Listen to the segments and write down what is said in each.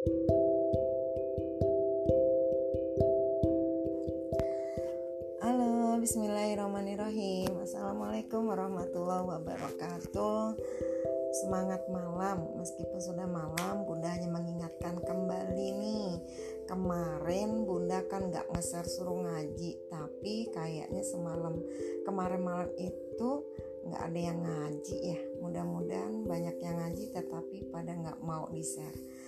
Halo, bismillahirrahmanirrahim. Assalamualaikum warahmatullahi wabarakatuh. Semangat malam, meskipun sudah malam Bunda hanya mengingatkan kembali nih. Kemarin Bunda kan gak ngeser suruh ngaji Tapi kayaknya semalam Kemarin malam itu nggak ada yang ngaji ya. Mudah-mudahan banyak yang ngaji tetapi pada nggak mau di share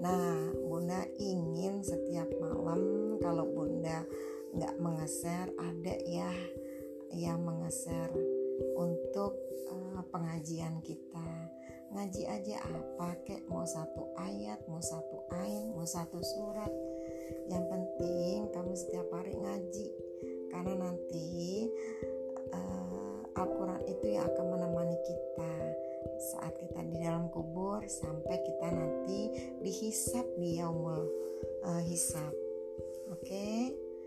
nah bunda ingin setiap malam kalau bunda nggak mengeser ada ya yang mengeser untuk uh, pengajian kita. Ngaji aja apa kek? Mau satu ayat mau satu ain mau satu surat. Yang penting kamu setiap hari ngaji. Karena nanti Al-Quran itu yang akan saat kita di dalam kubur sampai kita nanti dihisap di yaumul uh, hisap. Oke? Okay?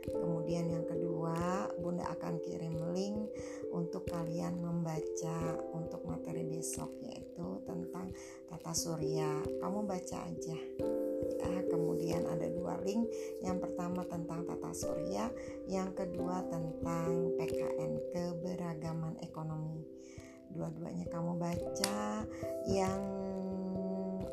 kemudian yang kedua bunda akan kirim link untuk kalian membaca untuk materi besok yaitu tentang tata surya. Kamu baca aja. Ya kemudian ada dua link. Yang pertama tentang tata surya yang kedua tentang PKN keberagaman ekonomi dua-duanya kamu baca yang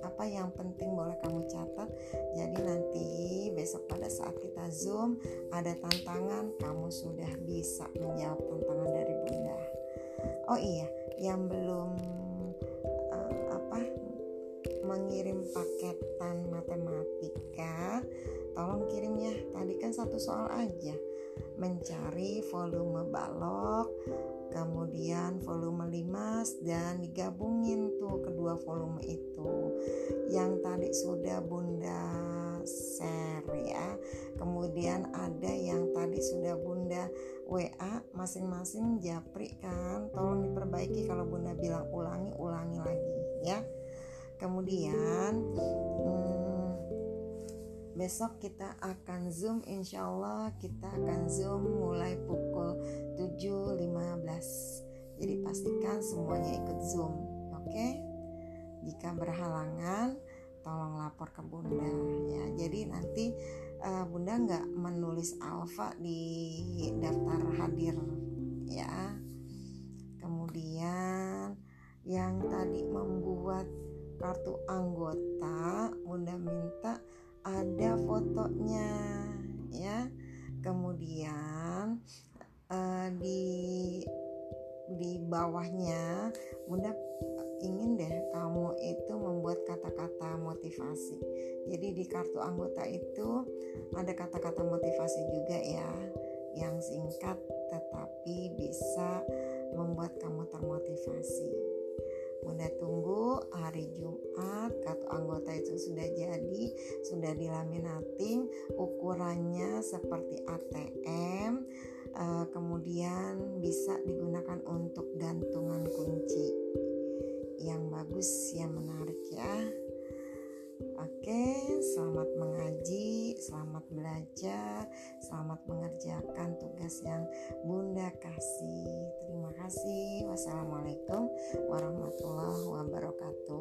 apa yang penting boleh kamu catat. Jadi nanti besok pada saat kita zoom ada tantangan kamu sudah bisa menjawab tantangan dari bunda oh iya yang belum mengirim paketan matematika tolong kirim ya. Tadi kan satu soal aja. Mencari volume balok kemudian volume limas dan digabungin tuh kedua volume itu. Yang tadi sudah bunda share ya. Kemudian ada yang tadi sudah bunda WA masing-masing japri kan. Tolong diperbaiki kalau bunda bilang ulangi ulangi lagi ya. Kemudian hmm, besok kita akan zoom insya Allah kita akan zoom mulai pukul 7.15 jadi pastikan semuanya ikut zoom oke? Okay? jika berhalangan tolong lapor ke bunda ya. Jadi nanti uh, bunda nggak menulis alfa di daftar hadir ya. Kemudian yang tadi membuat kartu anggota fotonya ya. Kemudian uh, di di bawahnya Bunda ingin deh kamu itu membuat kata-kata motivasi. Jadi di kartu anggota itu ada kata-kata motivasi juga ya yang singkat anggota itu sudah jadi sudah dilaminating ukurannya seperti ATM uh, eh, kemudian bisa digunakan untuk gantungan kunci yang bagus yang menarik ya Oke, selamat mengaji, selamat belajar, selamat mengerjakan tugas yang Bunda kasih. Terima kasih. Wassalamualaikum warahmatullahi wabarakatuh.